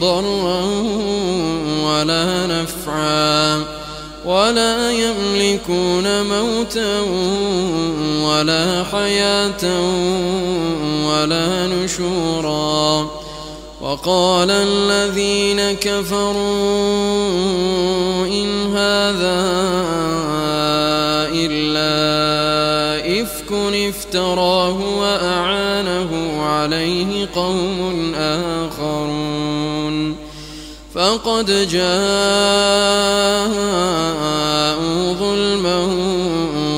ضرا ولا نفعا ولا يملكون موتا ولا حياة ولا نشورا وقال الذين كفروا إن هذا إلا إفك افتراه وأعانه عليه قوم آخرون. فقد جاءوا ظلما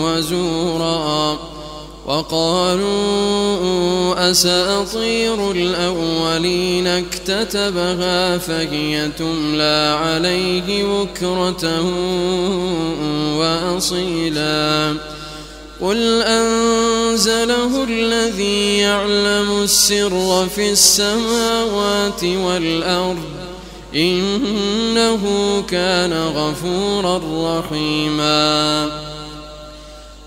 وزورا وقالوا أساطير الأولين اكتتبها فهي تملى عليه بكرة وأصيلا. قل أنزله الذي يعلم السر في السماوات والأرض إنه كان غفورا رحيما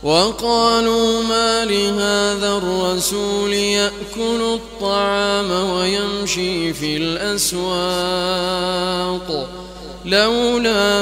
وقالوا ما لهذا الرسول يأكل الطعام ويمشي في الأسواق لولا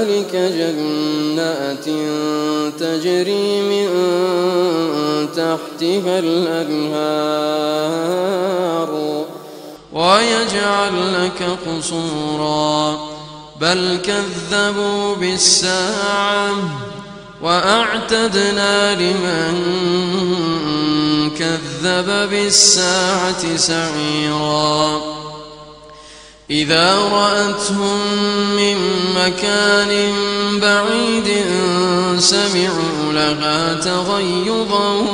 ذلك جنات تجري من تحتها الأنهار ويجعل لك قصورا بل كذبوا بالساعة وأعتدنا لمن كذب بالساعة سعيرا إذا رأتهم من مكان بعيد سمعوا لها تغيظا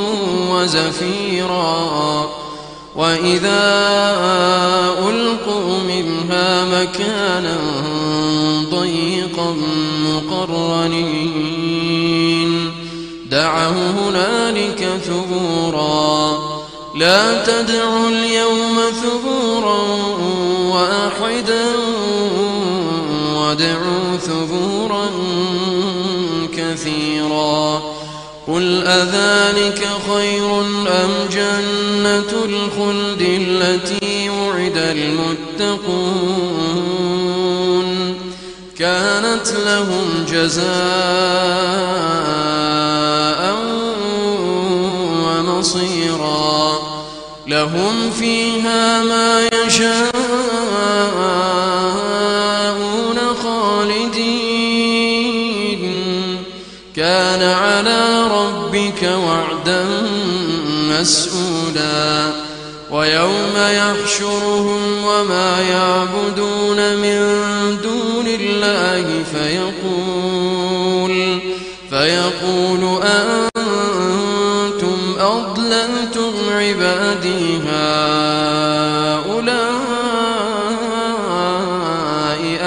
وزفيرا. وإذا ألقوا منها مكانا ضيقا مقرنين. دعوا هنالك ثبورا. لا تدعوا اليوم ثبورا واحدا وادعوا ثبورا كثيرا قل أذلك خير أم جنة الخلد التي وعد المتقون كانت لهم جزاء ومصيرا لهم فيها ما يشاءون خالدين. كان على ربك وعدا مسؤولا. ويوم يحشرهم وما يعبدون من دون الله فيقول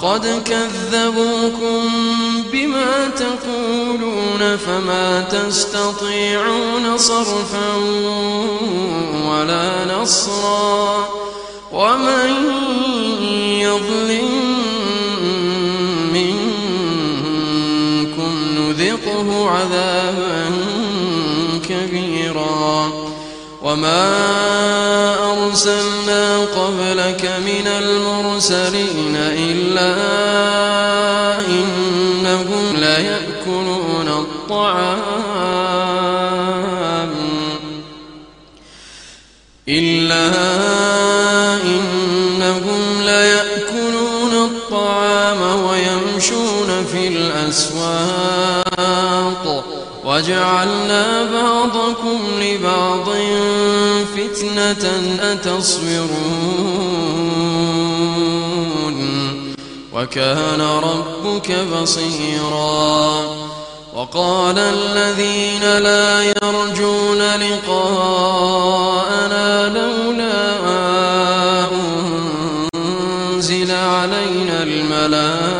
فقد كذبوكم بما تقولون فما تستطيعون صرفا ولا نصرا ومن يظلم منكم نذقه عذابا وما أرسلنا قبلك من المرسلين إلا إنهم ليأكلون الطعام إلا إنهم ليأكلون الطعام ويمشون في الأسواق وجعلنا بعضكم لبعض فتنة أتصبرون. وكان ربك بصيرا. وقال الذين لا يرجون لقاءنا لولا أنزل علينا الملائكة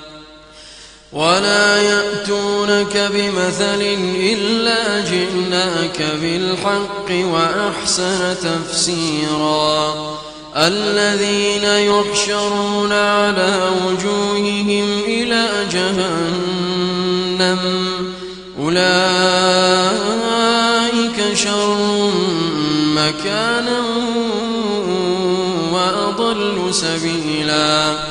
ولا يأتونك بمثل إلا جئناك بالحق وأحسن تفسيرا الذين يحشرون على وجوههم إلى جهنم أولئك شر مكانا وأضل سبيلا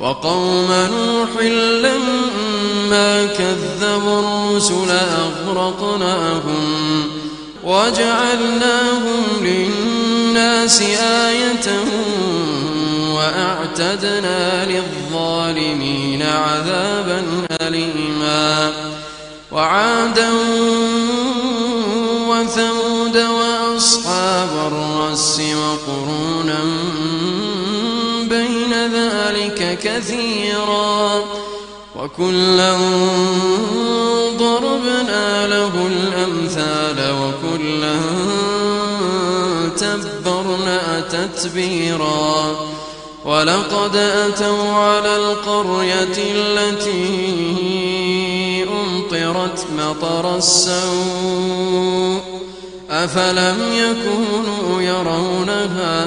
وقوم نوح لما كذبوا الرسل أغرقناهم وجعلناهم للناس آية وأعتدنا للظالمين عذابا أليما وعادا وثمود وأصحاب الرس وقرونا ذلك كثيرا وكلا ضربنا له الأمثال وكلا تبرنا تتبيرا ولقد أتوا على القرية التي أمطرت مطر السوء أفلم يكونوا يرونها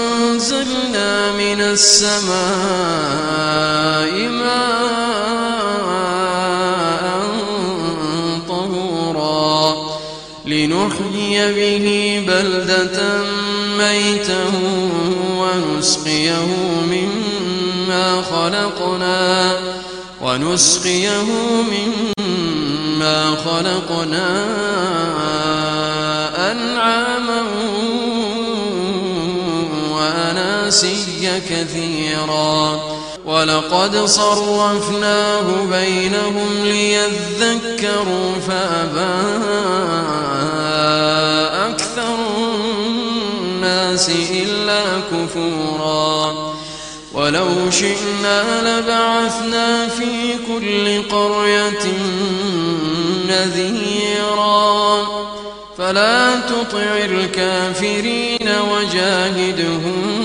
وأنزلنا من السماء ماء طهورا لنحيي به بلدة ميتا ونسقيه مما خلقنا ونسقيه مما خلقنا وأناسيا كثيرا. ولقد صرفناه بينهم ليذكروا فأبى أكثر الناس إلا كفورا. ولو شئنا لبعثنا في كل قرية نذيرا. فلا تطع الكافرين وجاهدهم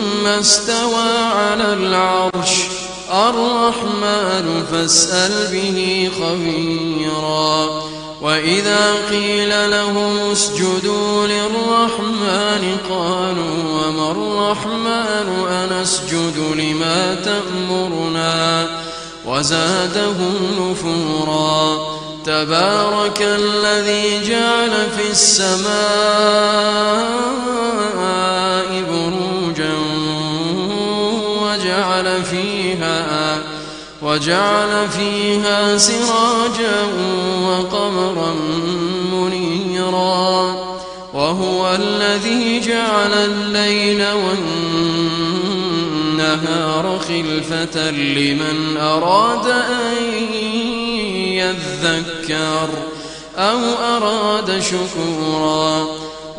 استوى على العرش. الرحمن فاسأل به خبيرا. وإذا قيل لهم اسجدوا للرحمن قالوا وما الرحمن أنسجد لما تأمرنا؟ وزادهم نفورا. تبارك الذي جعل في السماء بروجا فيها وجعل فيها سراجا وقمرا منيرا وهو الذي جعل الليل والنهار خلفة لمن أراد أن يذكر أو أراد شكورا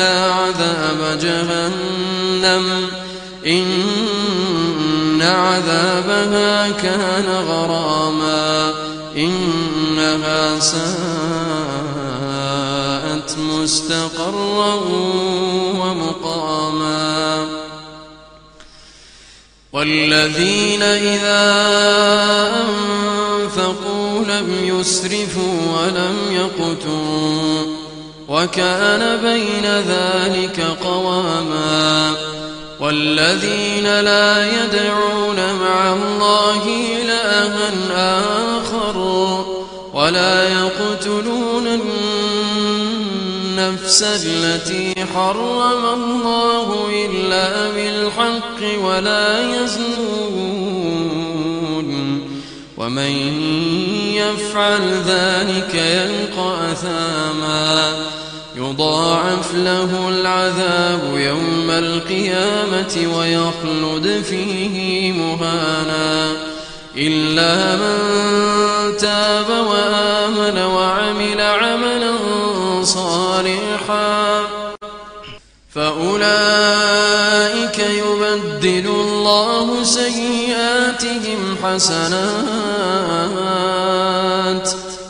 عذاب جهنم. إن عذابها كان غراما. إنها ساءت مستقرا ومقاما. والذين إذا أنفقوا لم يسرفوا ولم يقتروا وكان بين ذلك قواما والذين لا يدعون مع الله إلها آخر ولا يقتلون النفس التي حرم الله إلا بالحق ولا يزنون ومن يفعل ذلك يلقى أثاما. يضاعف له العذاب يوم القيامة ويخلد فيه مهانا. إلا من تاب وآمن وعمل عملا صالحا. فأولئك يبدل الله سيئاتهم حسنات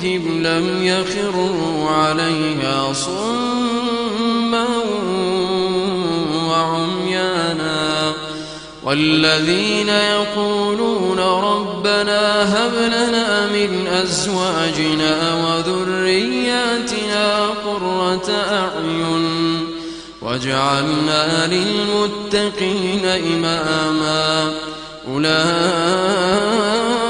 ربهم لم يخروا عليها صما والذين يقولون ربنا هب لنا من أزواجنا وذرياتنا قرة أعين واجعلنا للمتقين إماما. أولئك